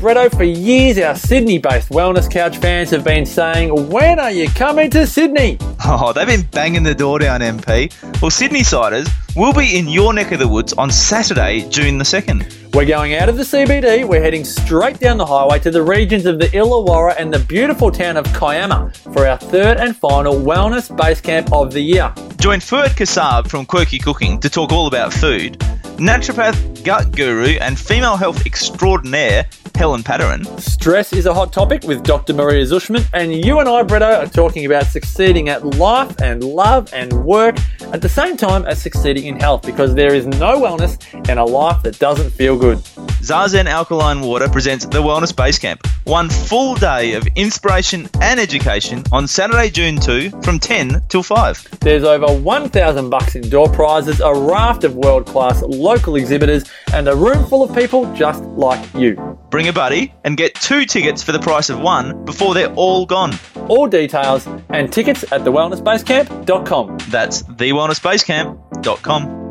Bretto, for years our Sydney based Wellness Couch fans have been saying, When are you coming to Sydney? Oh, they've been banging the door down, MP. Well, Sydney Siders will be in your neck of the woods on Saturday, June the 2nd. We're going out of the CBD, we're heading straight down the highway to the regions of the Illawarra and the beautiful town of Kiama for our third and final Wellness Base Camp of the year. Join Fuad Kassab from Quirky Cooking to talk all about food. Naturopath, gut guru, and female health extraordinaire Helen Padarin. Stress is a hot topic with Dr. Maria Zushman, and you and I, Bretto, are talking about succeeding at life and love and work at the same time as succeeding in health because there is no wellness in a life that doesn't feel good. Zazen Alkaline Water presents the Wellness Base Camp. One full day of inspiration and education on Saturday, June 2 from 10 till 5. There's over 1,000 bucks in door prizes, a raft of world-class local exhibitors, and a room full of people just like you. Bring a buddy and get two tickets for the price of one before they're all gone. All details and tickets at thewellnessbasecamp.com. That's thewellnessbasecamp.com.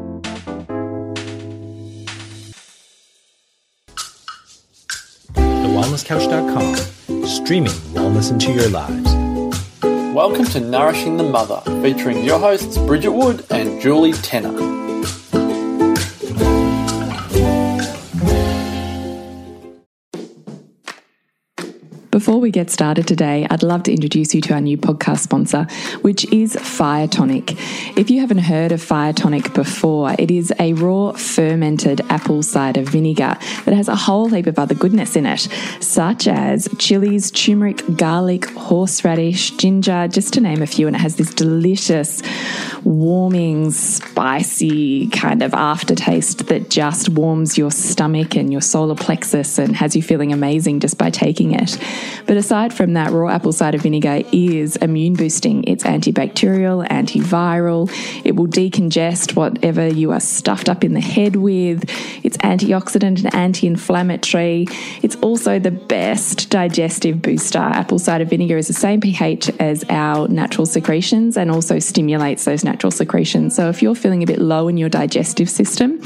TheWellnessCouch.com, streaming wellness into your lives. Welcome to Nourishing the Mother, featuring your hosts Bridget Wood and Julie Tenner. Before we get started today, I'd love to introduce you to our new podcast sponsor, which is Fire Tonic. If you haven't heard of Fire Tonic before, it is a raw fermented apple cider vinegar that has a whole heap of other goodness in it, such as chilies, turmeric, garlic, horseradish, ginger, just to name a few. And it has this delicious, warming, spicy kind of aftertaste that just warms your stomach and your solar plexus and has you feeling amazing just by taking it. But aside from that, raw apple cider vinegar is immune boosting. It's antibacterial, antiviral. It will decongest whatever you are stuffed up in the head with. It's antioxidant and anti inflammatory. It's also the best digestive booster. Apple cider vinegar is the same pH as our natural secretions and also stimulates those natural secretions. So if you're feeling a bit low in your digestive system,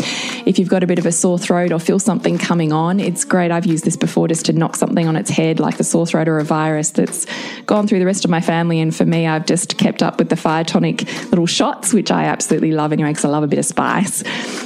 if you've got a bit of a sore throat or feel something coming on, it's great. I've used this before just to knock something on its head, like a sore throat or a virus that's gone through the rest of my family. And for me, I've just kept up with the fire tonic little shots, which I absolutely love anyway, because I love a bit of spice.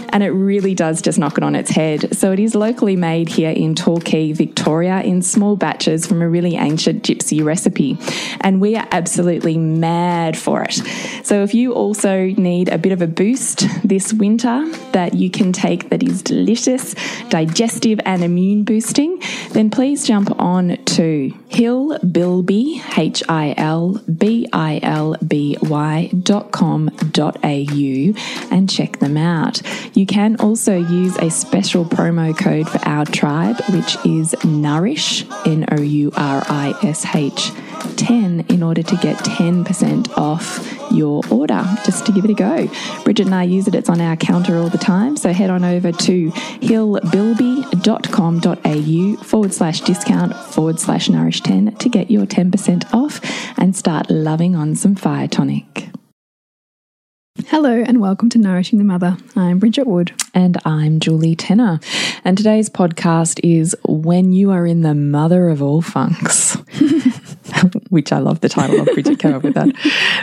And it really does just knock it on its head. So it is locally made here in Torquay, Victoria, in small batches from a really ancient gypsy recipe. And we are absolutely mad for it. So if you also need a bit of a boost this winter that you can take that is delicious, digestive, and immune boosting, then please jump on to Hilbilby, H I L B I L B Y dot com dot au and check them out. You can also use a special promo code for our tribe, which is Nourish, N O U R I S H 10, in order to get 10% off your order, just to give it a go. Bridget and I use it, it's on our counter all the time. So head on over to hilbilby.com.au forward slash discount forward slash nourish 10 to get your 10% off and start loving on some fire tonic. Hello and welcome to Nourishing the Mother. I'm Bridget Wood. And I'm Julie Tenner. And today's podcast is When You Are in the Mother of All Funks. Which I love the title of Bridget came up with that.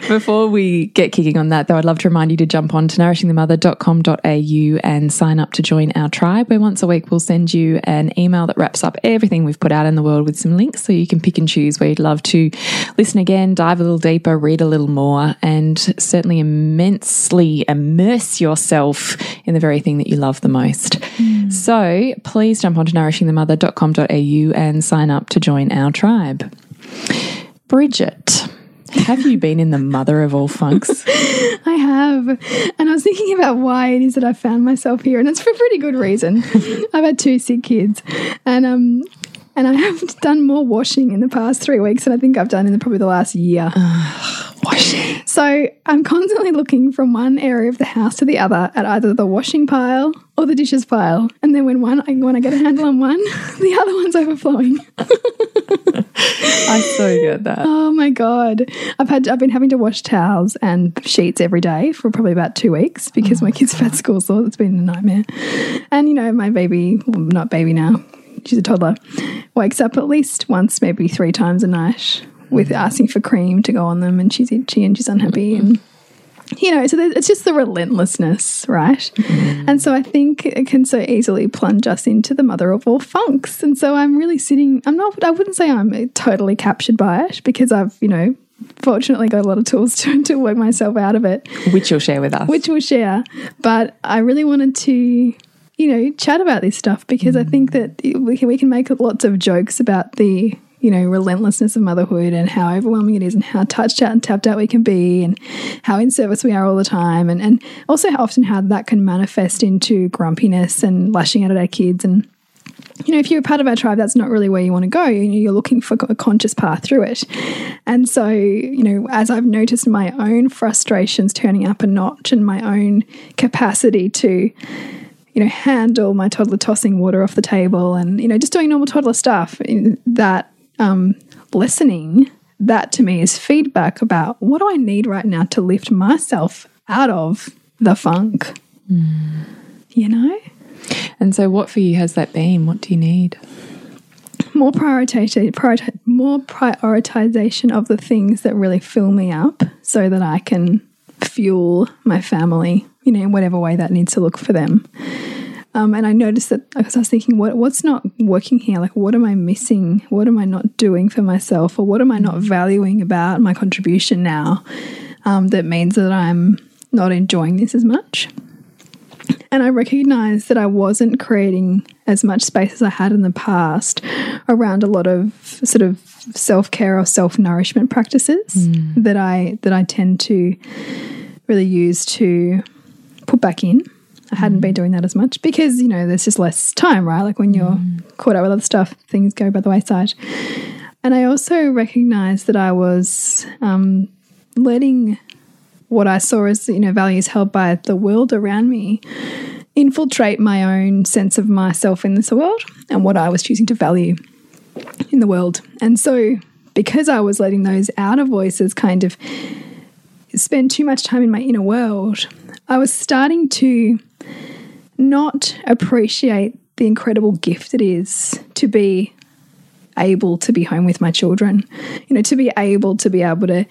Before we get kicking on that, though, I'd love to remind you to jump on to nourishingthemother.com.au and sign up to join our tribe, where once a week we'll send you an email that wraps up everything we've put out in the world with some links so you can pick and choose where you'd love to listen again, dive a little deeper, read a little more, and certainly immensely immerse yourself in the very thing that you love the most. Mm. So please jump on to nourishingthemother.com.au and sign up to join our tribe. Bridget, have you been in the mother of all funks? I have. And I was thinking about why it is that I found myself here, and it's for a pretty good reason. I've had two sick kids, and um, and I have done more washing in the past three weeks than I think I've done in the, probably the last year. Washing. So I'm constantly looking from one area of the house to the other at either the washing pile or the dishes pile, and then when one I when I get a handle on one, the other one's overflowing. I so get that. Oh my god, I've had I've been having to wash towels and sheets every day for probably about two weeks because my oh. kids have had school so It's been a nightmare. And you know, my baby, well, not baby now, she's a toddler, wakes up at least once, maybe three times a night with asking for cream to go on them, and she's itchy and she's unhappy mm-hmm. and you know, so it's just the relentlessness, right? Mm-hmm. And so I think it can so easily plunge us into the mother of all funks. And so I'm really sitting, I'm not, I wouldn't say I'm totally captured by it because I've, you know, fortunately got a lot of tools to, to work myself out of it, Which you'll share with us. which we'll share. But I really wanted to, you know, chat about this stuff because I mm. think that we can, we can make lots of jokes about the, you know, relentlessness of motherhood and how overwhelming it is and how touched out and tapped out we can be and how in service we are all the time and, and also how often how that can manifest into grumpiness and lashing out at our kids and you know, if you're a part of our tribe, that's not really where you want to go. You know, You're looking for a conscious path through it. And so, you know, as I've noticed my own frustrations turning up a notch and my own capacity to, you know, handle my toddler tossing water off the table and, you know, just doing normal toddler stuff, that um, listening, that to me is feedback about what do I need right now to lift myself out of the funk. You know? and so, what for you has that been? What do you need? more prioritization, prioritize, more prioritization of the things that really fill me up, so that I can fuel my family, you know, in whatever way that needs to look for them. Um, and I noticed that because I was thinking, what what's not working here? Like, what am I missing? What am I not doing for myself, or what am I not valuing about my contribution now? Um, that means that I'm not enjoying this as much. And I recognized that I wasn't creating as much space as I had in the past around a lot of sort of self care or self nourishment practices that I that I tend to really use to put back in. I hadn't been doing that as much because you know there's just less time, right? Like when you're caught up with other stuff, things go by the wayside. And I also recognized that I was um, letting what I saw as you know values held by the world around me infiltrate my own sense of myself in this world and what I was choosing to value in the world. And so because I was letting those outer voices kind of spend too much time in my inner world, I was starting to not appreciate the incredible gift it is to be able to be home with my children, you know, to be able to be able to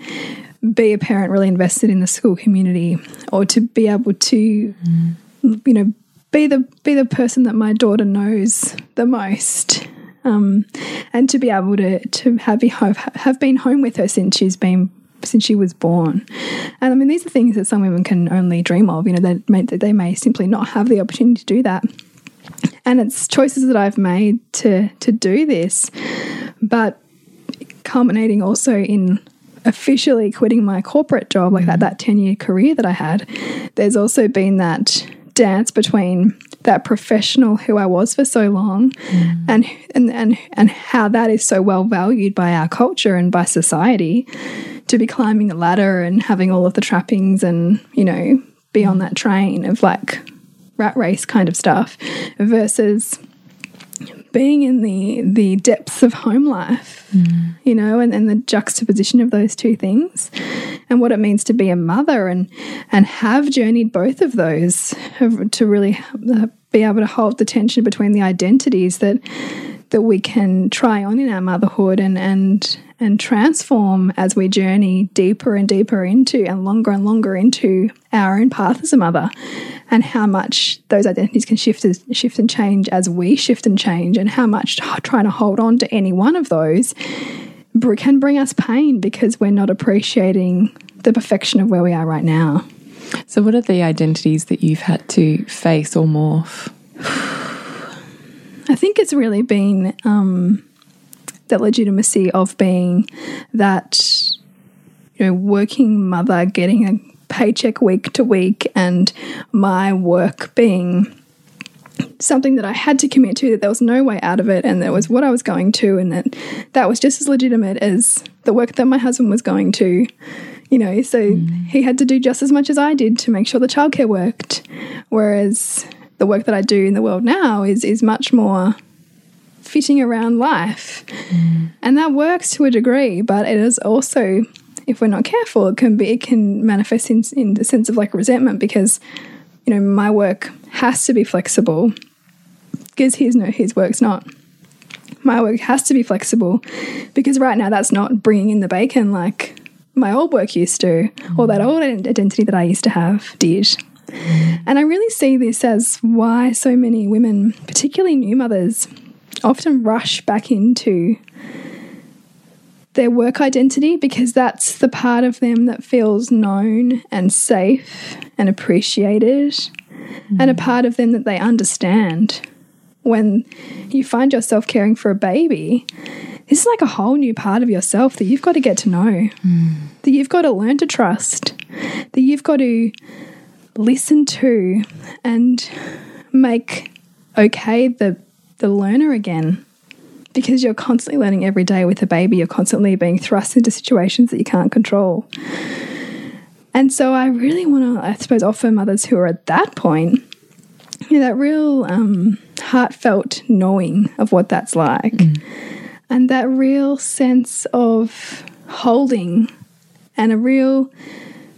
be a parent really invested in the school community or to be able to you know be the be the person that my daughter knows the most um, and to be able to to have have, have been home with her since she's been since she was born. And I mean these are things that some women can only dream of you know they may, they may simply not have the opportunity to do that. And it's choices that I've made to to do this but culminating also in officially quitting my corporate job like that that mm-hmm. 10 year career that I had there's also been that dance between that professional who I was for so long and, and and and how that is so well valued by our culture and by society to be climbing the ladder and having all of the trappings and you know be on that train of like rat race kind of stuff versus being in the the depths of home life you know and, and the juxtaposition of those two things and what it means to be a mother and and have journeyed both of those to really uh, be able to hold the tension between the identities that that we can try on in our motherhood and and and transform as we journey deeper and deeper into and longer and longer into our own path as a mother and how much those identities can shift as, shift and change as we shift and change and how much trying to hold on to any one of those can bring us pain because we're not appreciating the perfection of where we are right now. So, what are the identities that you've had to face or morph? I think it's really been um, that legitimacy of being that you know working mother, getting a paycheck week to week, and my work being something that I had to commit to. That there was no way out of it, and that was what I was going to, and that that was just as legitimate as the work that my husband was going to. You know, so hmm. he had to do just as much as I did to make sure the childcare worked. Whereas the work that I do in the world now is is much more fitting around life. Hmm. And that works to a degree, but it is also, if we're not careful, it can be it can manifest in in the sense of like resentment because, you know, my work has to be flexible because his no his work's not. My work has to be flexible because right now that's not bringing in the bacon like my old work used to, or that old identity that I used to have did. And I really see this as why so many women, particularly new mothers, often rush back into their work identity because that's the part of them that feels known and safe and appreciated, and a mm. part of them that they understand. When you find yourself caring for a baby, this is like a whole new part of yourself that you've got to get to know, that you've got to learn to trust, that you've got to listen to and make okay the the learner again. Because you're constantly learning every day with a baby. You're constantly being thrust into situations that you can't control. And so i really want to i suppose offer mothers who are at that point you know, that real um, heartfelt knowing of what that's like and that real sense of holding and a real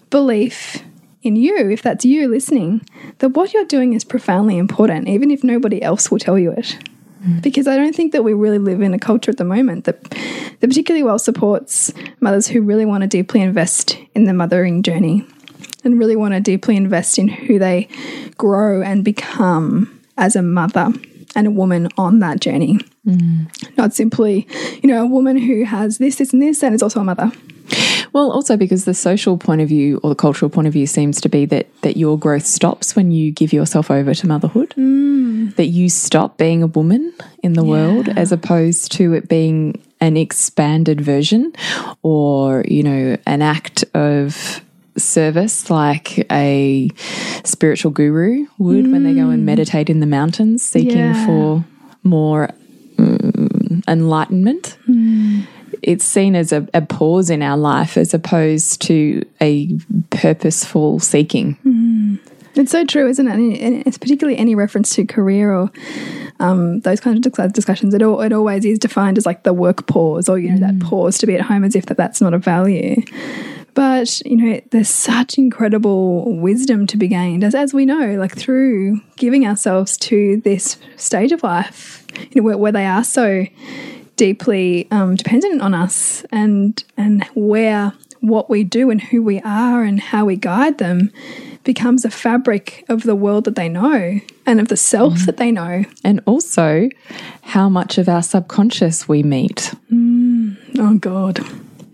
belief in you, if that's you listening, that what you're doing is profoundly important, even if nobody else will tell you it. Mm. Because I don't think that we really live in a culture at the moment that, that particularly well supports mothers who really want to deeply invest in the mothering journey and really want to deeply invest in who they grow and become as a mother and a woman on that journey. Mm. Not simply, you know, a woman who has this, this, and this, and is also a mother. Well, also because the social point of view or the cultural point of view seems to be that that your growth stops when you give yourself over to motherhood. Mm. That you stop being a woman in the world as opposed to it being an expanded version or, you know, an act of service like a spiritual guru would when they go and meditate in the mountains seeking Yeah. for more mm, enlightenment it's seen as a, a pause in our life as opposed to a purposeful seeking. It's so true, isn't it? And it's particularly any reference to career or um, those kinds of discussions. It, al it always is defined as like the work pause, or you know that pause to be at home, as if that that's not a value. But you know, there's such incredible wisdom to be gained, as as we know, like through giving ourselves to this stage of life, you know, where, where they are so deeply um, dependent on us, and and where what we do and who we are and how we guide them becomes a fabric of the world that they know and of the self that they know. And also how much of our subconscious we meet. Oh God.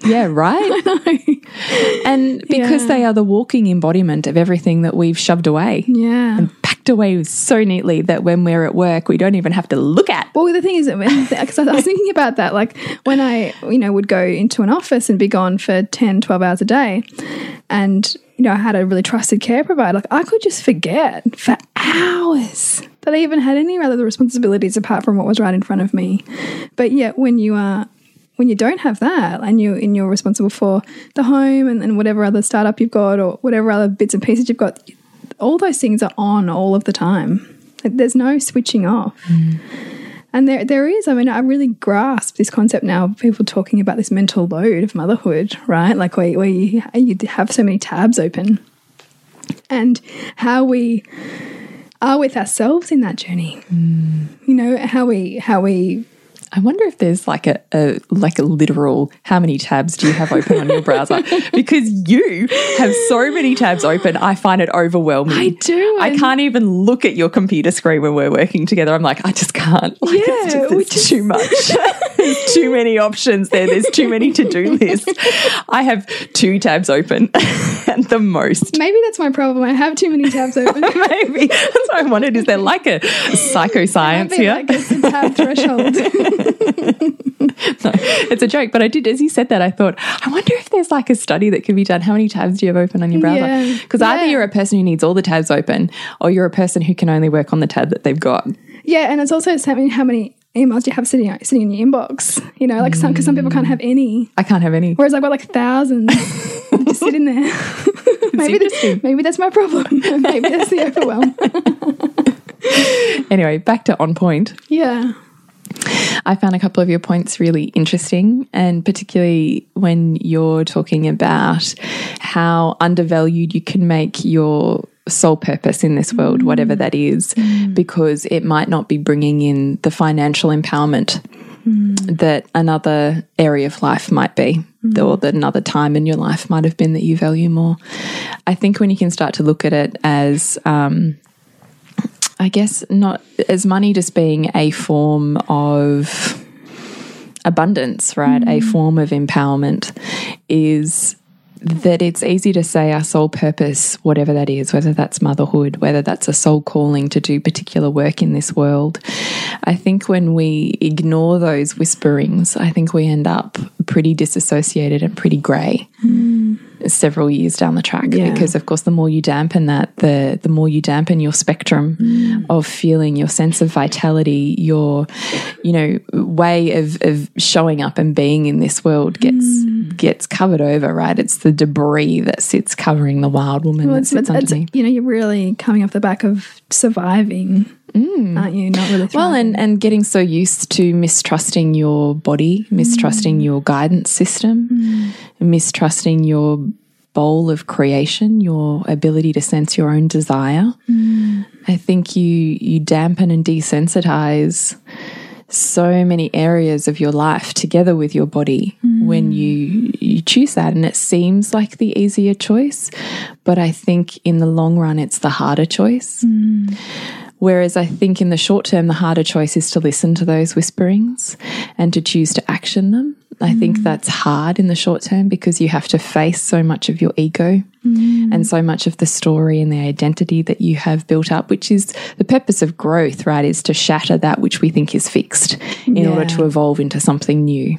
Yeah, right? And because Yeah. they are the walking embodiment of everything that we've shoved away. Yeah. And Packed away so neatly that when we're at work, we don't even have to look at. Well, the thing is, because I was thinking about that, like when I, you know, would go into an office and be gone for 10, 12 hours a day, and, you know, I had a really trusted care provider, like I could just forget for hours that I even had any other responsibilities apart from what was right in front of me. But yet, when you are, when you don't have that and you and you're responsible for the home and, and whatever other startup you've got or whatever other bits and pieces you've got, all those things are on all of the time. There's no switching off. Mm. And there, there is. I mean, I really grasp this concept now. of People talking about this mental load of motherhood, right? Like where, where you, you have so many tabs open, and how we are with ourselves in that journey. Mm. You know how we how we I wonder if there's like a, a like a literal how many tabs do you have open on your browser? Because you have so many tabs open, I find it overwhelming. I do, I can't even look at your computer screen when we're working together. I'm like, I just can't. Like, it's Yeah, just, it's is- too much. There's too many options there. There's too many to do lists. I have two tabs open at the most. maybe that's my problem. I have too many tabs open. Maybe that's what I wondered. Is there like a psychoscience here? like it's a tab threshold. No, it's a joke. But I did, as you said that, I thought, I wonder if there's like a study that could be done. How many tabs do you have open on your browser? Yeah. Because either you're a person who needs all the tabs open, or you're a person who can only work on the tab that they've got. yeah, and it's also something how many emails you have sitting sitting in your inbox. You know, like some because some people can't have any. I can't have any. Whereas I've got like thousands just sit in there. maybe, that, maybe that's my problem. maybe that's the overwhelm. Anyway, back to on point. yeah. I found a couple of your points really interesting, and particularly when you're talking about how undervalued you can make your sole purpose in this world, whatever mm. that is, mm. because it might not be bringing in the financial empowerment mm. that another area of life might be, or that another time in your life might have been that you value more. I think when you can start to look at it as, um, I guess, not as money just being a form of abundance, right? A form of empowerment is that it's easy to say our sole purpose, whatever that is, whether that's motherhood, whether that's a soul calling to do particular work in this world. I think when we ignore those whisperings, I think we end up pretty disassociated and pretty grey mm. Several years down the track Yeah. because of course the more you dampen that the the more you dampen your spectrum mm. of feeling your sense of vitality your you know way of of showing up and being in this world gets mm. gets covered over right? It's the debris that sits covering the wild woman Well, that it's, sits it's, it's, underneath. you know, you're really coming off the back of surviving, Mm. aren't you? Not really. Mm. well and and getting so used to mistrusting your body mistrusting mm. your guidance system mm. mistrusting your bowl of creation your ability to sense your own desire i think you you dampen and desensitize so many areas of your life together with your body when you you choose that and it seems like the easier choice but i think in the long run it's the harder choice Whereas I think in the short term, the harder choice is to listen to those whisperings and to choose to action them. I think mm. that's hard in the short term because you have to face so much of your ego mm. and so much of the story and the identity that you have built up, which is the purpose of growth, right? Is to shatter that which we think is fixed in order to evolve into something new.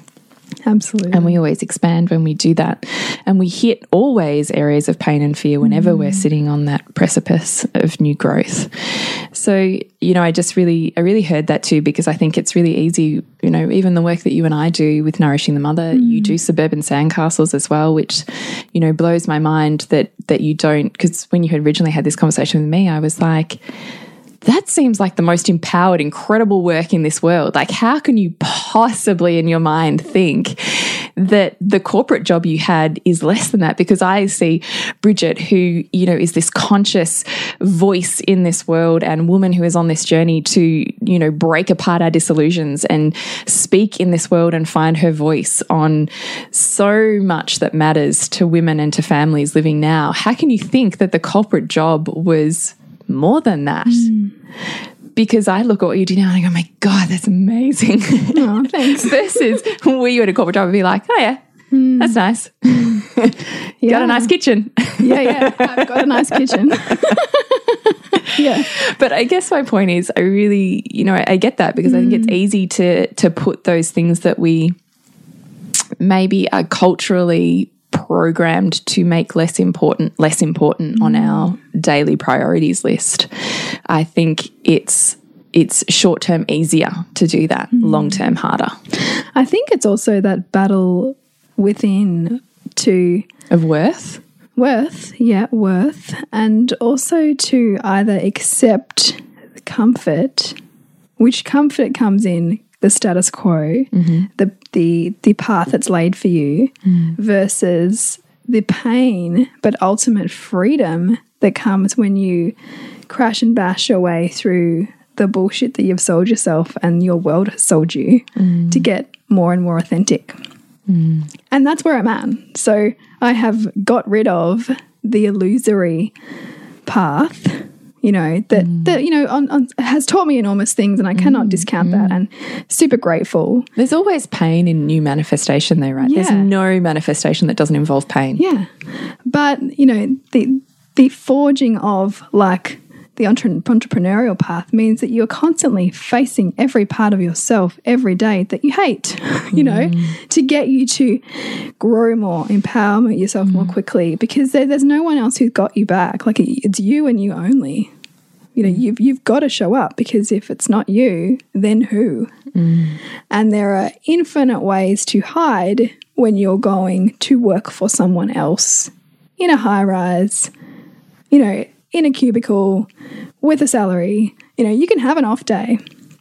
Absolutely. And we always expand when we do that. And we hit always areas of pain and fear whenever we're mm. sitting on that precipice of new growth. So, you know, I just really, I really heard that too, because I think it's really easy, you know, even the work that you and I do with Nourishing the Mother, you mm. do suburban sandcastles as well, which, you know, blows my mind that, that you don't, because when you had originally had this conversation with me, I was like, that seems like the most empowered, incredible work in this world. Like, how can you possibly in your mind think that the corporate job you had is less than that? Because I see Bridget, who, you know, is this conscious voice in this world and woman who is on this journey to, you know, break apart our disillusions and speak in this world and find her voice on so much that matters to women and to families living now. How can you think that the corporate job was more than that? Hmm. Because I look at what you do now and I go, my God, that's amazing. oh, thanks. Versus were you at a corporate job and be like, oh yeah, hmm. that's nice. Yeah. Got a nice kitchen. yeah, yeah. I've got a nice kitchen. yeah. but I guess my point is, I really, you know, I get that because I think it's hmm. easy to to put those things that we maybe are culturally programmed to make less important less important on mm. our daily priorities list. I think it's it's short term easier to do that, mm. long term harder. I think it's also that battle within to Of worth. worth, yeah, worth, and also to either accept comfort, which comfort comes in the status quo, mm-hmm. the the the path that's laid for you, mm. versus the pain but ultimate freedom that comes when you crash and bash your way through the bullshit that you've sold yourself and your world has sold you mm. to get more and more authentic. Mm. And that's where I'm at. So I have got rid of the illusory path, you know, that, mm. that you know, on, on, has taught me enormous things and I cannot mm, discount that mm. and super grateful. There's always pain in new manifestation, though, right? There's no manifestation that doesn't involve pain. Yeah. But, you know, the the forging of like the entrepreneurial path means that you're constantly facing every part of yourself every day that you hate, you know, mm. to get you to grow more, empower yourself more mm. quickly because there, there's no one else who's got you back. Like it's you and you only. You know, mm. you've, you've got to show up because if it's not you, then who? And there are infinite ways to hide when you're going to work for someone else in a high rise, you know, in a cubicle with a salary. You know, you can have an off day,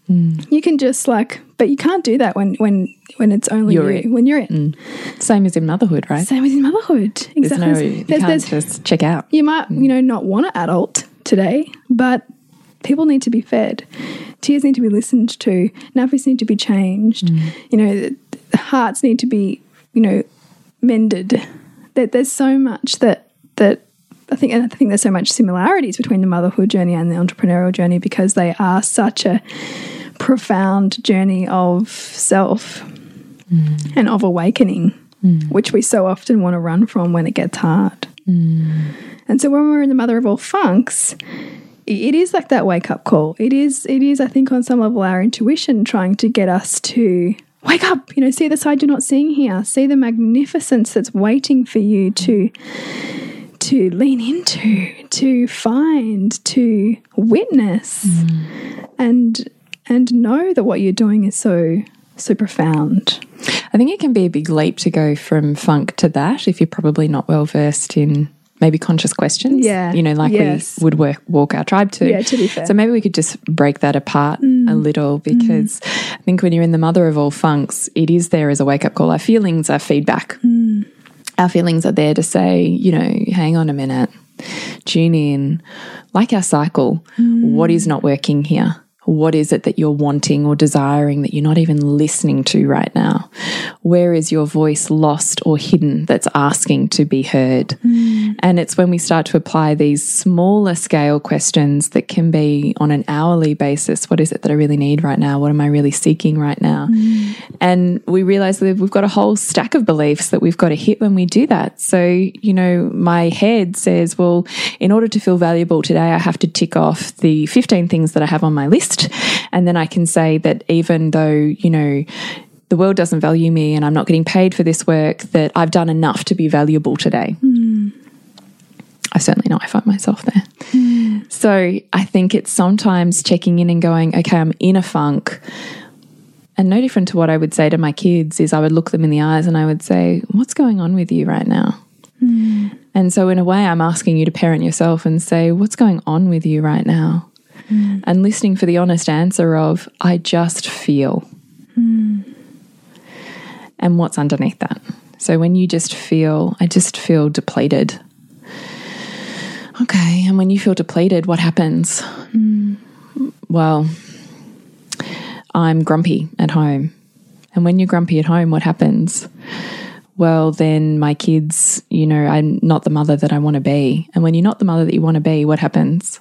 mm. You can just like, but you can't do that when when when it's only You're you. When you're it. Mm. Same as in motherhood, right? Same as in motherhood. There's Exactly. no, you There's- can't there's- just check out. you might mm. you know not want an adult today but people need to be fed tears need to be listened to nappies need to be changed you know hearts need to be you know mended that there's so much that that I think and I think there's so much similarities between the motherhood journey and the entrepreneurial journey because they are such a profound journey of self mm. and of awakening mm. which we so often want to run from when it gets hard. Mm. And so when we're in the mother of all funks, it is like that wake up call. It is it is I think on some level our intuition trying to get us to wake up, you know, see the side you're not seeing here, see the magnificence that's waiting for you to to lean into, to find, to witness and and know that what you're doing is so so profound. I think it can be a big leap to go from funk to that if you're probably not well versed in maybe conscious questions. Yeah. You know, like Yes. we would work, walk our tribe to. Yeah, to be fair. Mm. So maybe we could just break that apart a little because I think when you're in the mother of all funks, it is there as a wake up call. Our feelings our feedback. Mm. Our feelings are there to say, you know, hang on a minute, tune in, like our cycle. What is mm. not working here? What is it that you're wanting or desiring that you're not even listening to right now? Where is your voice lost or hidden that's asking to be heard? Mm. And it's when we start to apply these smaller scale questions that can be on an hourly basis. What is it that I really need right now? What am I really seeking right now? Mm. And we realize that we've got a whole stack of beliefs that we've got to hit when we do that. So, you know, my head says, well, in order to feel valuable today, I have to tick off the 15 things that I have on my list. And then I can say that even though, you know, the world doesn't value me and I'm not getting paid for this work, that I've done enough to be valuable today. I certainly know I find myself there. So I think it's sometimes checking in and going, okay, I'm in a funk. And no different to what I would say to my kids is I would look them in the eyes and I would say, What's going on with you right now? Hmm. And so, in a way, I'm asking you to parent yourself and say, What's going on with you right now? Mm. And listening for the honest answer of, I just feel. Mm. And what's underneath that? So, when you just feel, I just feel depleted. Okay. And when you feel depleted, what happens? Mm. Well, I'm grumpy at home. And when you're grumpy at home, what happens? Well, then my kids, you know, I'm not the mother that I want to be. And when you're not the mother that you want to be, what happens?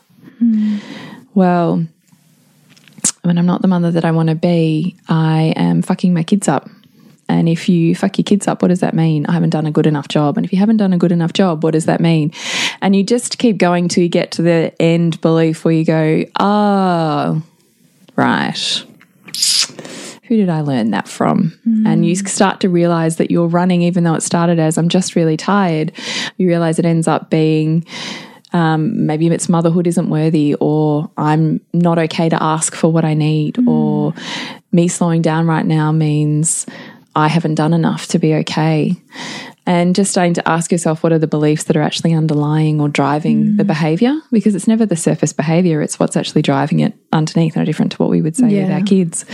Well, when I'm not the mother that I want to be, I am fucking my kids up. And if you fuck your kids up, what does that mean? I haven't done a good enough job. And if you haven't done a good enough job, what does that mean? And you just keep going till you get to the end belief where you go, oh, right. Who did I learn that from? Hmm. And you start to realize that you're running, even though it started as I'm just really tired. You realize it ends up being um, maybe it's motherhood isn't worthy, or I'm not okay to ask for what I need, or me slowing down right now means I haven't done enough to be okay. And just starting to ask yourself what are the beliefs that are actually underlying or driving the behavior, because it's never the surface behavior, it's what's actually driving it underneath, no different to what we would say with our kids.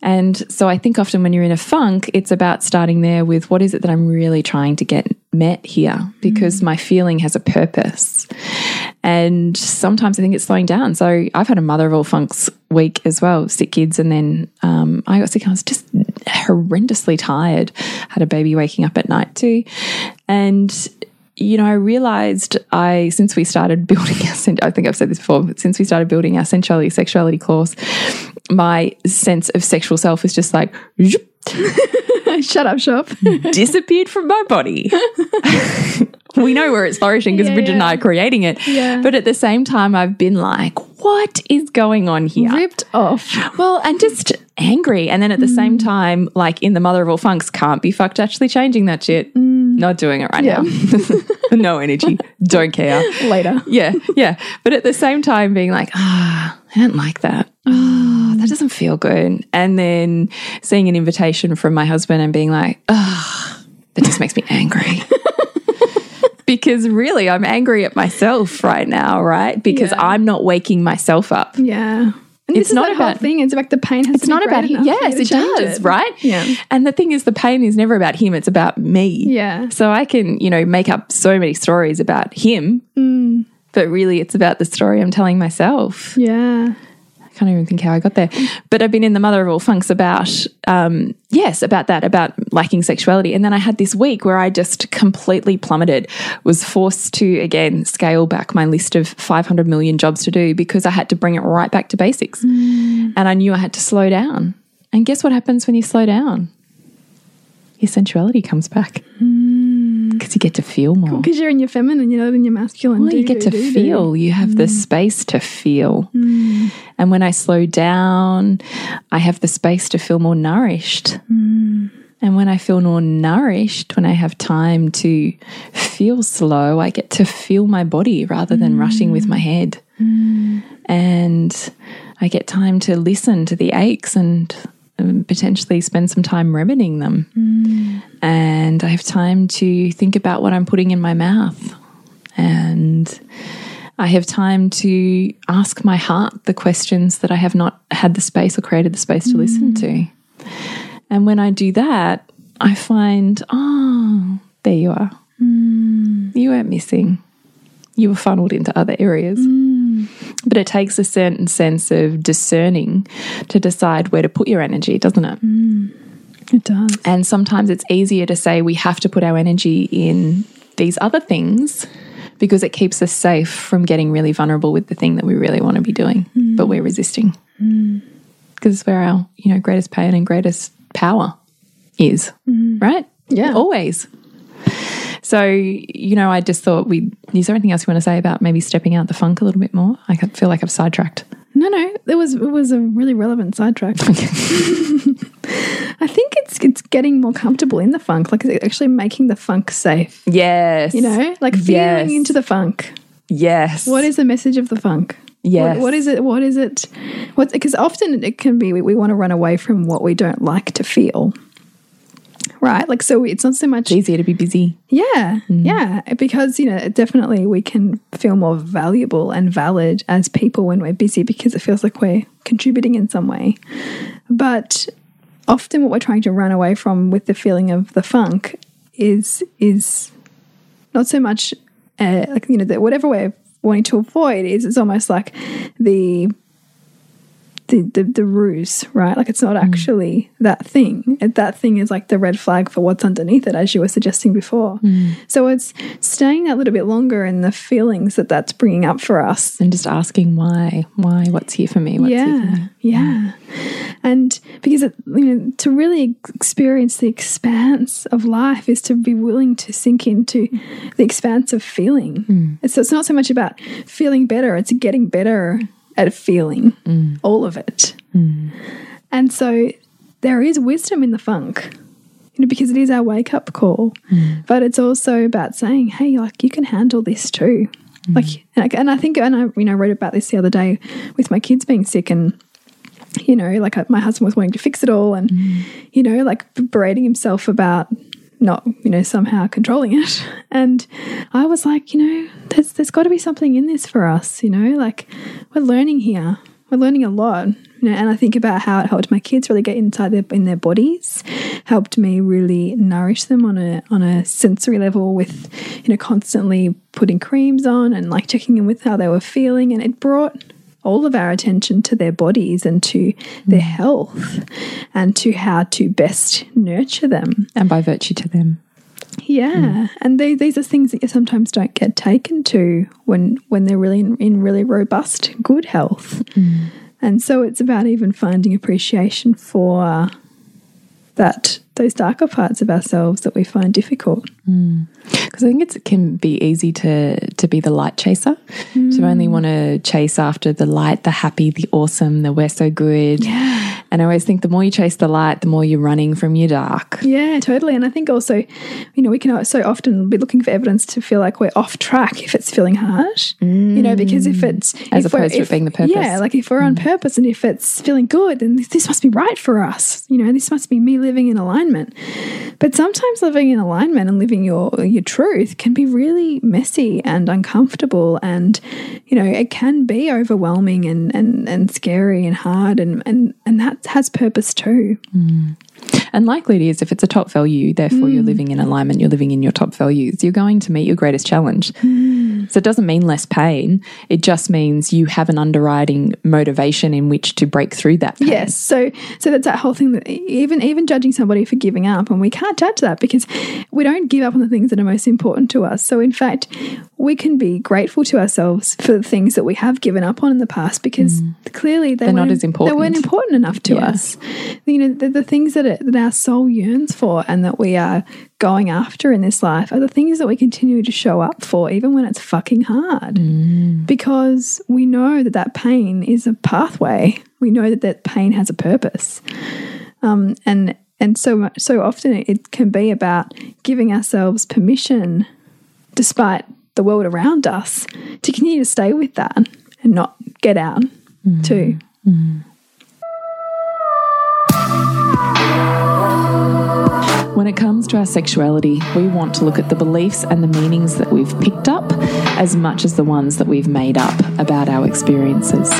And so I think often when you're in a funk, it's about starting there with what is it that I'm really trying to get met here, because my feeling has a purpose. And sometimes I think it's slowing down. So I've had a mother of all funks week as well, sick kids. And then um, I got sick. I was just horrendously tired. Had a baby waking up at night too. And you know, I realized I, since we started building our, I think I've said this before, but since we started building our sensuality, sexuality course, my sense of sexual self is just like, zoop, Shut up, shop. disappeared from my body. we know where it's flourishing because Yeah, Bridget and I are creating it. Yeah. But at the same time, I've been like, what is going on here? Ripped off. Well, and just angry. And then at the same time, like in the mother of all funks, can't be fucked actually changing that shit. Not doing it right Yeah. now. no energy. Don't care. Later. Yeah, yeah. But at the same time, being like, ah, I don't like that. Ah, that doesn't feel good. And then seeing an invitation from my husband and being like, ah, that just makes me angry. Because really, I'm angry at myself right now, right? Because Yeah. I'm not waking myself up. Yeah. And it's not is the whole about thing. It's like the pain has it's to be not about him. Yes, it does, it. right? Yeah. And the thing is, the pain is never about him. It's about me. Yeah. So I can, you know, make up so many stories about him, Mm. but really, it's about the story I'm telling myself. Yeah. I can't even think how I got there. But I've been in the mother of all funks about, um, yes, about that, about lacking sexuality. And then I had this week where I just completely plummeted, was forced to, again, scale back my list of 500 million jobs to do because I had to bring it right back to basics. And I knew I had to slow down. And guess what happens when you slow down? Your sensuality comes back Mm. because you get to feel more. Because you're in your feminine, you're not in your masculine. Well, you get do, to do, do. feel. You have the mm. space to feel. Mm. And when I slow down, I have the space to feel more nourished. And when I feel more nourished, when I have time to feel slow, I get to feel my body rather than rushing with my head. And I get time to listen to the aches and Um, potentially spend some time remedying them. And I have time to think about what I'm putting in my mouth. And I have time to ask my heart the questions that I have not had the space or created the space to listen mm. to. And when I do that, I find, oh, there you are. Mm. You weren't missing. You were funneled into other areas. But it takes a certain sense of discerning to decide where to put your energy, doesn't it? Mm, it does. And sometimes it's easier to say we have to put our energy in these other things because it keeps us safe from getting really vulnerable with the thing that we really want to be doing, but we're mm. resisting. Mm. Because it's where our, you know, greatest pain and greatest power is, right? Yeah. Always. So, you know, I just thought we is there anything else you want to say about maybe stepping out the funk a little bit more? I feel like I've sidetracked. No, no, it was it was a really relevant sidetrack. I think it's it's getting more comfortable in the funk, like actually making the funk safe. Yes. You know, like feeling Yes. into the funk. Yes. What is the message of the funk? Yes. What, what is it? What is it? What? Because often it can be we, we want to run away from what we don't like to feel. Right, like so, it's not so much It's easier to be busy. Yeah, yeah, because you know, definitely we can feel more valuable and valid as people when we're busy because it feels like we're contributing in some way. But often, what we're trying to run away from with the feeling of the funk is is not so much uh, like you know that whatever we're wanting to avoid is it's almost like the the, the, the ruse, right? Like it's not mm. actually that thing. It- That thing is like the red flag for what's underneath it, as you were suggesting before. Mm. So it's staying that little bit longer in the feelings that that's bringing up for us. and just asking why, why, what's here for me? What's here for yeah, me? yeah, and because it, you know to really experience the expanse of life is to be willing to sink into the expanse of feeling. Mm. So it's not so much about feeling better; it's getting better at feeling mm. all of it. Mm. And so there is wisdom in the funk. You know, because it is our wake up call, mm. but it's also about saying, "Hey, like you can handle this too." Like, and I, and I think, and I, you know, wrote about this the other day with my kids being sick, and you know, like my husband was wanting to fix it all, and you know, like berating himself about not, you know, somehow controlling it. And I was like, you know, there's there's got to be something in this for us, you know, like we're learning here, we're learning a lot. You know, and I think about how it helped my kids really get inside their in their bodies, helped me really nourish them on a on a sensory level with, you know, constantly putting creams on and like checking in with how they were feeling, and it brought all of our attention to their bodies and to their mm. health and to how to best nurture them. And by virtue to them. Yeah, mm. and they, these are things that you sometimes don't get taken to when when they're really in, in really robust, good health. Mm. And so it's about even finding appreciation for that those darker parts of ourselves that we find difficult. Mm. Because I think it's, it can be easy to to be the light chaser, to only mm. want to chase after the light, the happy, the awesome, the we're so good. Yeah. And I always think the more you chase the light, the more you're running from your dark. Yeah, totally. And I think also, you know, we can so often be looking for evidence to feel like we're off track if it's feeling harsh. You know, because if mm. it's As if opposed to it being the purpose. Yeah, like if we're on mm. purpose and if it's feeling good, then this, this must be right for us. You know, this must be me living in alignment. But sometimes living in alignment and living your your truth can be really messy and uncomfortable, and you know, it can be overwhelming and and and scary and hard, and and and that has purpose too. Mm. And likely it is, if it's a top value, therefore Mm. you're living in alignment, you're living in your top values, you're going to meet your greatest challenge. Mm. So it doesn't mean less pain. It just means you have an underwriting motivation in which to break through that pain. Yes, so so that's that whole thing that even even judging somebody for giving up, and we can't judge that because we don't give up on the things that are most important to us. So in fact, we can be grateful to ourselves for the things that we have given up on in the past because clearly they Mm. They're not as important. They weren't important enough to us. You know, the, the things that, it, that our soul yearns for and that we are going after in this life are the things that we continue to show up for, even when it's fucking hard Mm. because we know that that pain is a pathway. We know that that pain has a purpose, um, and and so so often it can be about giving ourselves permission, despite the world around us, to continue to stay with that and not get out too. When it comes to our sexuality, we want to look at the beliefs and the meanings that we've picked up as much as the ones that we've made up about our experiences.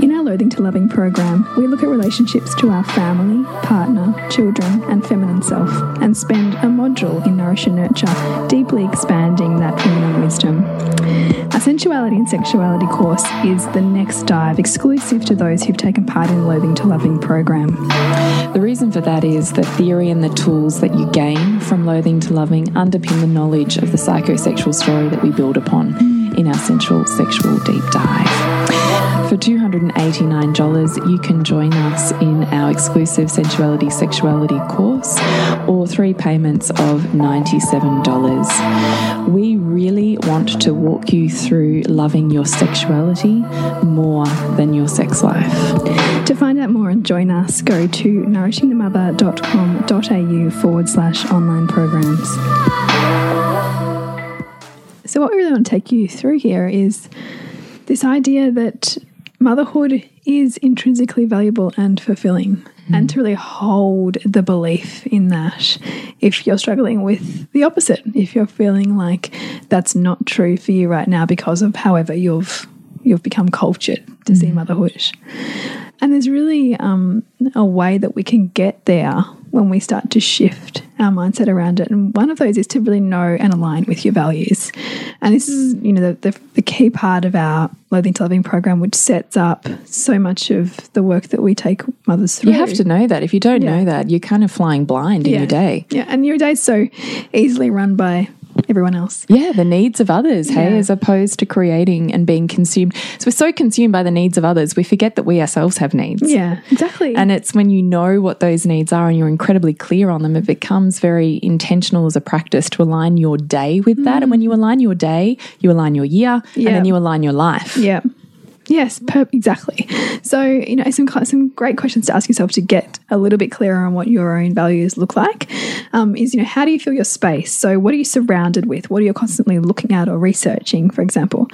In our to Loving program, we look at relationships to our family, partner, children, and feminine self, and spend a module in Nourish and Nurture, deeply expanding that feminine wisdom. Our sensuality and sexuality course is the next dive, exclusive to those who've taken part in the Loathing to Loving program. The reason for that is the theory and the tools that you gain from loathing to loving underpin the knowledge of the psychosexual story that we build upon in our sensual sexual deep dive. For $289, you can join us in our exclusive sensuality sexuality course or three payments of $97. We really want to walk you through loving your sexuality more than your sex life. To find out more and join us, go to nourishingthemother.com.au forward slash online programs. So, what we really want to take you through here is this idea that motherhood is intrinsically valuable and fulfilling, mm-hmm. and to really hold the belief in that. If you're struggling with the opposite, if you're feeling like that's not true for you right now because of however you've you've become cultured to see mm-hmm. motherhood. And there's really um, a way that we can get there when we start to shift our mindset around it. And one of those is to really know and align with your values. And this is, you know, the, the, the key part of our Loathing to Loving program, which sets up so much of the work that we take mothers through. You have to know that. If you don't Yeah. know that, you're kind of flying blind in yeah. your day. Yeah, and your day's so easily run by everyone else. Yeah, the needs of others, hey, as opposed to creating and being consumed. So we're so consumed by the needs of others, we forget that we ourselves have needs. Yeah, exactly. And it's when you know what those needs are and you're incredibly clear on them, it becomes very intentional as a practice to align your day with that. And when you align your day, you align your year and Mm. Then you align your life. Yeah. Yes, per- exactly. So, you know, some some great questions to ask yourself to get a little bit clearer on what your own values look like um, is, you know, how do you feel your space? So, what are you surrounded with? What are you constantly looking at or researching, for example?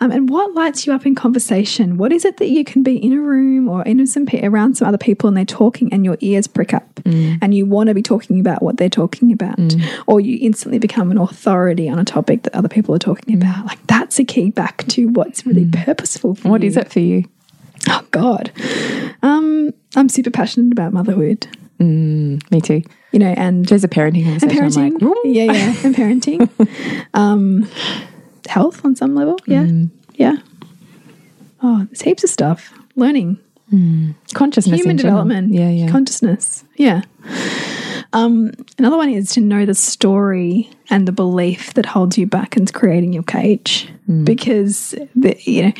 Um, and what lights you up in conversation? What is it that you can be in a room or in some pe- around some other people and they're talking and your ears prick up and you want to be talking about what they're talking about, or you instantly become an authority on a topic that other people are talking about? Like that's a key back to what's really purposeful for What is it for you? Oh God, um, I'm super passionate about motherhood. Me too. You know, and There's a parenting and parenting. I'm like, yeah, yeah, and parenting. um, health on some level. Yeah, yeah. Oh, there's heaps of stuff. Learning, consciousness human in general. development, Yeah, yeah. consciousness. Yeah. Um, another one is to know the story and the belief that holds you back and is creating your cage. Hmm. Because the, you know,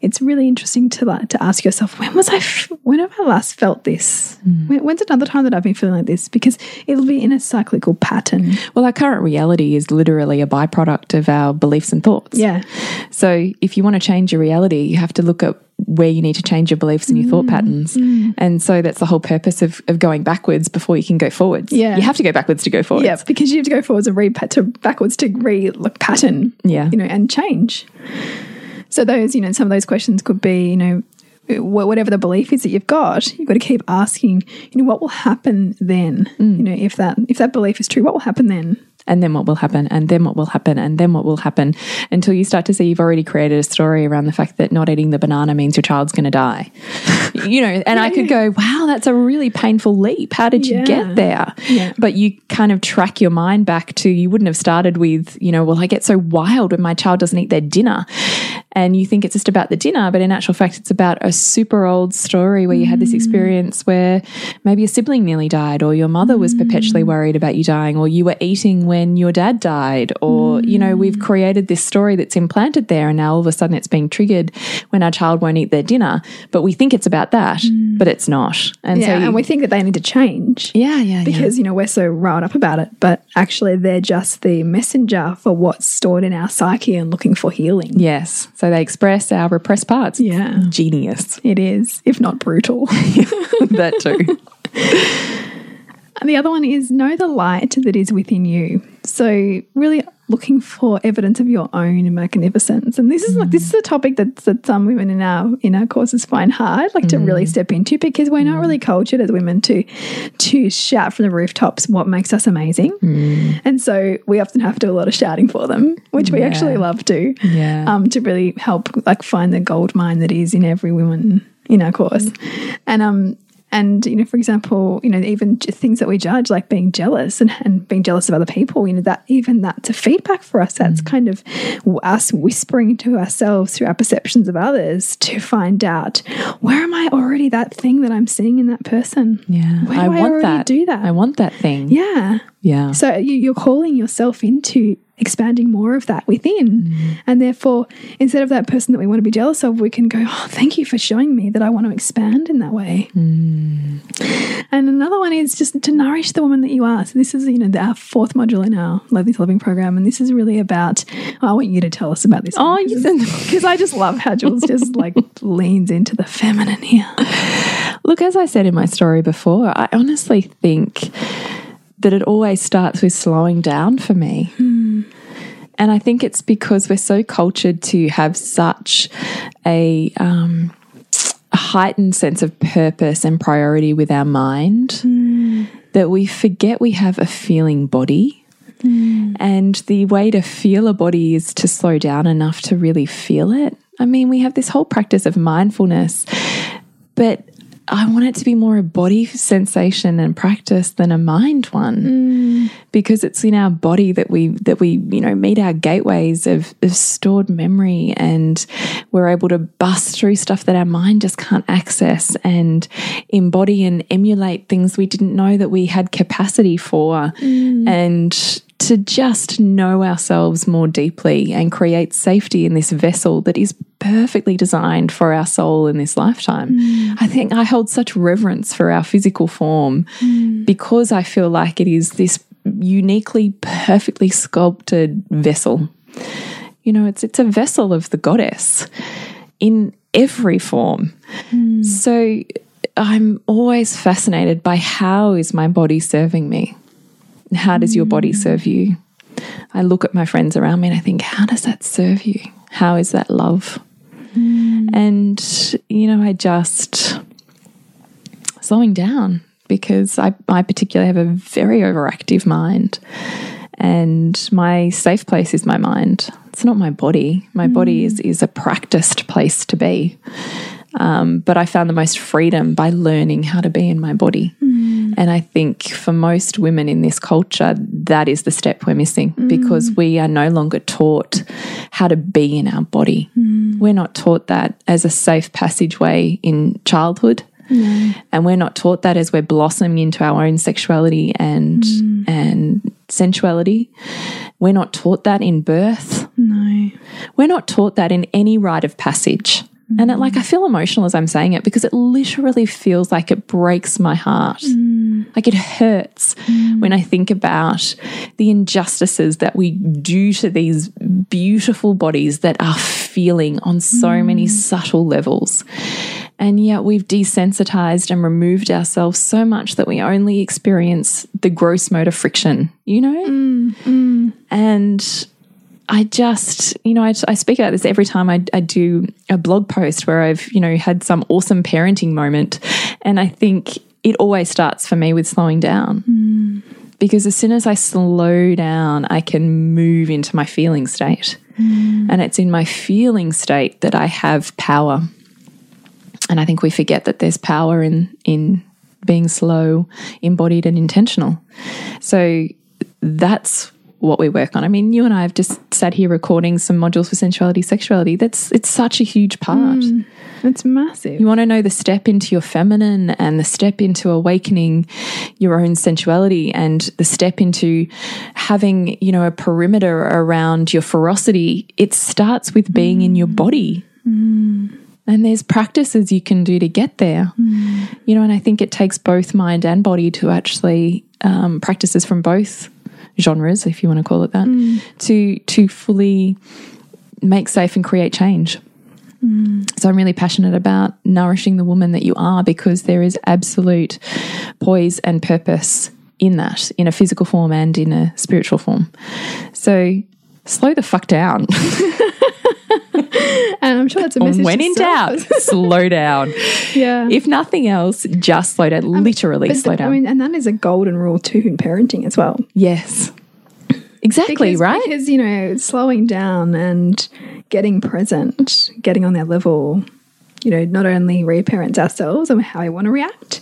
it's really interesting to like to ask yourself, when was I? F when have I last felt this? Hmm. When, when's another time that I've been feeling like this? Because it'll be in a cyclical pattern. well, our current reality is literally a byproduct of our beliefs and thoughts. Yeah, So if you want to change your reality, you have to look at where you need to change your beliefs and your thought mm, patterns. Mm. And so that's the whole purpose of, of going backwards before you can go forwards. Yeah. You have to go backwards to go forwards. Yeah, because you have to go forwards and re to backwards to re like pattern. Yeah. you know, and change. So those, you know, some of those questions could be, you know, whatever the belief is that you've got, you've got to keep asking, you know, what will happen then? Mm. You know, if that if that belief is true, what will happen then? And then what will happen, and then what will happen, and then what will happen until you start to see you've already created a story around the fact that not eating the banana means your child's going to die. you know, and I could go, wow, that's a really painful leap. How did you Yeah. get there? Yeah. But you kind of track your mind back to you wouldn't have started with, you know, well, I get so wild when my child doesn't eat their dinner. And you think it's just about the dinner, but in actual fact, it's about a super old story where you had this mm. experience where maybe a sibling nearly died, or your mother was perpetually mm. worried about you dying, or you were eating when your dad died, or, you know, we've mm. created this story that's implanted there, and now all of a sudden it's being triggered when our child won't eat their dinner. But we think it's about that, but it's not. And Yeah, so, you- and we think that they need to change. yeah, yeah, yeah. Because you know we're so riled up about it, but actually they're just the messenger for what's stored in our psyche and looking for healing. Yes. So they express our repressed parts. Yeah. Genius. It is, if not brutal. that too. And the other one is know the light that is within you. So really looking for evidence of your own magnificence. And this is like this is a topic that that some women in our in our courses find hard, like to really step into because we're not really cultured as women to to shout from the rooftops what makes us amazing. And so we often have to do a lot of shouting for them, which we actually love to. Yeah. Um, to really help like find the gold mine that is in every woman in our course. And um and you know for example you know even things that we judge like being jealous and, and being jealous of other people you know that even that's a feedback for us that's mm. kind of us whispering to ourselves through our perceptions of others to find out where am i already that thing that i'm seeing in that person Yeah. where do I I, want already that. do that I want that thing. yeah Yeah. so you, you're calling yourself into expanding more of that within. Mm. And therefore, instead of that person that we want to be jealous of, we can go, Oh, thank you for showing me that I want to expand in that way. Mm. And another one is just to nourish the woman that you are. So this is, you know, our fourth module in our Loathing to Loving program. And this is really about, oh, I want you to tell us about this. Oh, Because I just love how Jules just like leans into the feminine here. Look, as I said in my story before, I honestly think that it always starts with slowing down for me. Hmm. And I think it's because we're so cultured to have such a, um, a heightened sense of purpose and priority with our mind that we forget we have a feeling body. And the way to feel a body is to slow down enough to really feel it. I mean, we have this whole practice of mindfulness, but I want it to be more a body sensation and practice than a mind one. Mm. Because it's in our body that we that we you know meet our gateways of, of stored memory and we're able to bust through stuff that our mind just can't access and embody and emulate things we didn't know that we had capacity for mm. and to just know ourselves more deeply and create safety in this vessel that is perfectly designed for our soul in this lifetime. Mm. I think I hold such reverence for our physical form mm. because I feel like it is this uniquely perfectly sculpted vessel. You know, it's it's a vessel of the goddess in every form. Mm. So I'm always fascinated by how is my body serving me? How does your body serve you? I look at my friends around me and I think, how does that serve you? How is that love? Mm. And, you know, I just slowing down because I, I particularly have a very overactive mind. And my safe place is my mind. It's not my body. My body mm. is, is a practiced place to be. Um, but I found the most freedom by learning how to be in my body. Mm. And I think for most women in this culture, that is the step we're missing mm. because we are no longer taught how to be in our body. Mm. We're not taught that as a safe passageway in childhood. And we're not taught that as we're blossoming into our own sexuality and and sensuality. We're not taught that in birth. No. We're not taught that in any rite of passage. And it, like I feel emotional as I'm saying it because it literally feels like it breaks my heart. Mm. Like it hurts mm. when I think about the injustices that we do to these beautiful bodies that are feeling on so many mm. subtle levels. And yet we've desensitized and removed ourselves so much that we only experience the gross motor friction, you know? And I just, you know, I, I speak about this every time I, I do a blog post where I've, you know, had some awesome parenting moment. And I think it always starts for me with slowing down. Hmm. Because as soon as I slow down, I can move into my feeling state. Hmm. And it's in my feeling state that I have power. And I think we forget that there's power in in being slow, embodied, and intentional. So that's what we work on. I mean, you and I have just sat here recording some modules for sensuality, sexuality. That's it's such a huge part. Mm, it's massive. You want to know the step into your feminine and the step into awakening your own sensuality and the step into having, you know, a perimeter around your ferocity. It starts with being in your mm. body. Mm. And there's practices you can do to get there. You know, and I think it takes both mind and body to actually um, practices from both genres, if you want to call it that, mm. to to fully make safe and create change. Mm. So I'm really passionate about nourishing the woman that you are because there is absolute poise and purpose in that, in a physical form and in a spiritual form. So slow the fuck down. and I'm sure that's a message. when in doubt, slow down. yeah. If nothing else, just slow down. Literally slow th- down. I mean, and that is a golden rule too in parenting as well. yes. Exactly, Because, right? Because, you know, slowing down and getting present, getting on their level, you know, not only reparents ourselves and how we want to react,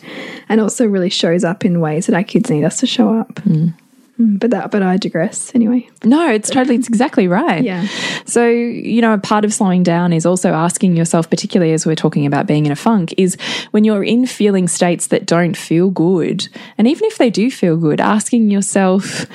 and also really shows up in ways that our kids need us to show up. Mm, Mm, but that, but I digress anyway. No, it's totally, it's exactly right. Yeah. So, you know, a part of slowing down is also asking yourself, particularly as we're talking about being in a funk, is when you're in feeling states that don't feel good, and even if they do feel good, asking yourself,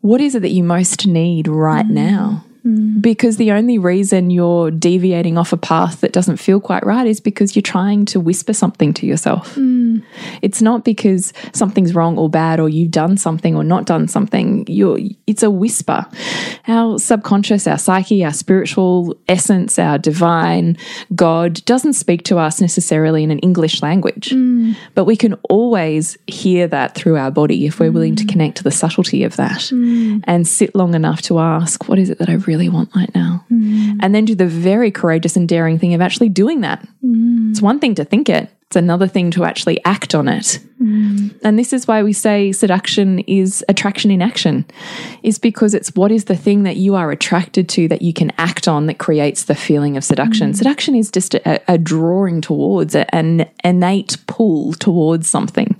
what is it that you most need right mm. now? Mm. Because the only reason you're deviating off a path that doesn't feel quite right is because you're trying to whisper something to yourself. Mm. It's not because something's wrong or bad or you've done something or not done something. You're it's a whisper. Our subconscious, our psyche, our spiritual essence, our divine God doesn't speak to us necessarily in an English language. Mm. But we can always hear that through our body if we're willing to connect to the subtlety of that and sit long enough to ask, what is it that I really want right now? Mm. And then do the very courageous and daring thing of actually doing that. Mm. It's one thing to think it, it's another thing to actually act on it. Mm. And this is why we say seduction is attraction in action, is because it's what is the thing that you are attracted to that you can act on that creates the feeling of seduction. Mm. Seduction is just a, a drawing towards a- an innate pull towards something.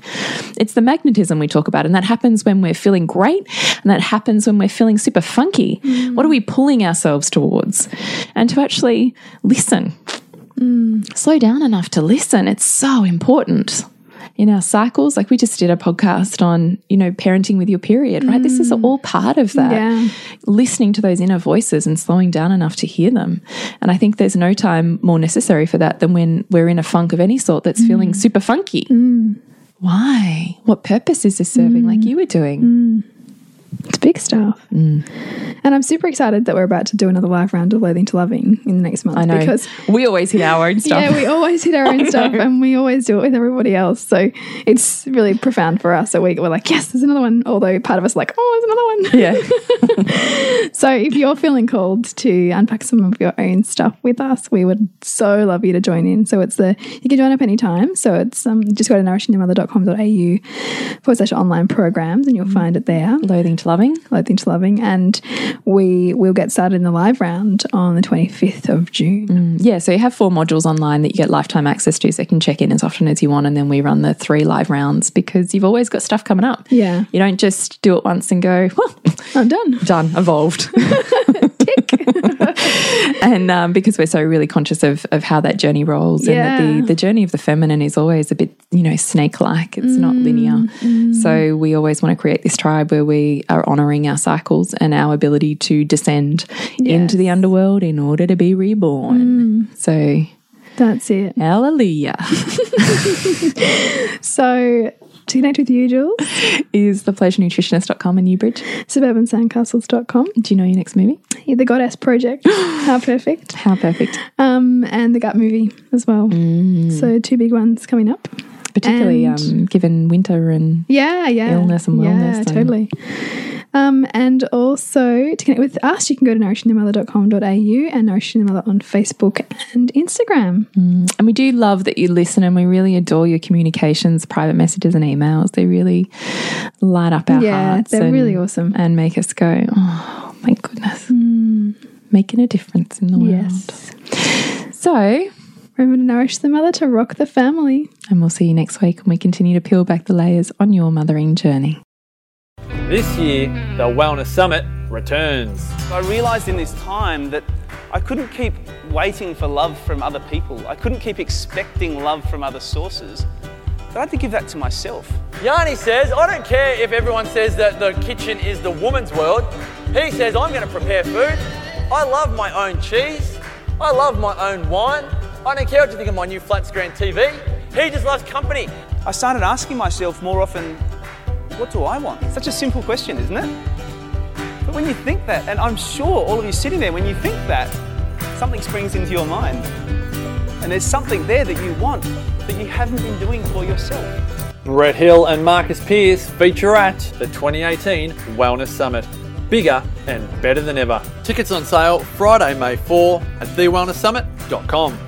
It's the magnetism we talk about, and that happens when we're feeling great, and that happens when we're feeling super funky. Mm. What are we pulling ourselves towards? And to actually listen Mm. slow down enough to listen. It's so important in our cycles. Like we just did a podcast on, you know, parenting with your period, right? This is mm. all part of that. Yeah. Listening to those inner voices and slowing down enough to hear them. And I think there's no time more necessary for that than when we're in a funk of any sort that's mm. feeling super funky. Why? What purpose is this serving like you were doing? It's big stuff. Mm. And I'm super excited that we're about to do another live round of Loathing to Loving in the next month. I know. Because we always hit our own stuff. Yeah, we always hit our own stuff and we always do it with everybody else. So it's really profound for us. So we, we're like, yes, there's another one. Although part of us is like, oh, there's another one. yeah. So if you're feeling called to unpack some of your own stuff with us, we would so love you to join in. So it's the, you can join up anytime. So it's um, just go to nourishingthemother.com.au forward slash online programs and you'll find it there. Loathing to loving. Loathing to Loving. And we will get started in the live round on the 25th of June. Mm, yeah, so you have four modules online that you get lifetime access to, so you can check in as often as you want, and then we run the three live rounds because you've always got stuff coming up. Yeah. You don't just do it once and go, well, I'm done. done, evolved. and um, because we're so really conscious of, of how that journey rolls and that the, the journey of the feminine is always a bit, you know, snake like. It's not mm, linear. Mm. So we always want to create this tribe where we are honoring our cycles and our ability to descend into the underworld in order to be reborn. Mm. So That's it. hallelujah. So To connect with you, Jules, is thepleasurenutritionist.com and Newbridge. suburbansandcastles.com. Do you know your next movie? Yeah, the Goddess Project. How perfect. How perfect. Um, and the Gut movie as well. So two big ones coming up. Particularly um, given winter and Yeah, yeah. Illness and wellness Yeah, totally. Um, and also to connect with us, you can go to nourishingthemother.com.au and Nourishing the Mother on Facebook and Instagram. And we do love that you listen and we really adore your communications, private messages and emails. They really light up our Yeah, hearts. they're and- really awesome. And make us go, oh, my goodness. Making a difference in the world. Yes. So, Remember to nourish the mother to rock the family. and we'll see you next week when we continue to peel back the layers on your mothering journey. This year, the Wellness Summit returns. I realised in this time that I couldn't keep waiting for love from other people. I couldn't keep expecting love from other sources. That I had to give that to myself. Yanni says, I don't care if everyone says that the kitchen is the woman's world. He says, I'm going to prepare food. I love my own cheese. I love my own wine. I don't care what you think of my new flat screen TV. He just loves company. I started asking myself more often, what do I want? Such a simple question, isn't it? But when you think that, and I'm sure all of you sitting there, when you think that, something springs into your mind. And there's something there that you want that you haven't been doing for yourself. Brett Hill and Marcus Pierce feature at the 2018 Wellness Summit. Bigger and better than ever. Tickets on sale Friday, May 4 at thewellnesssummit.com.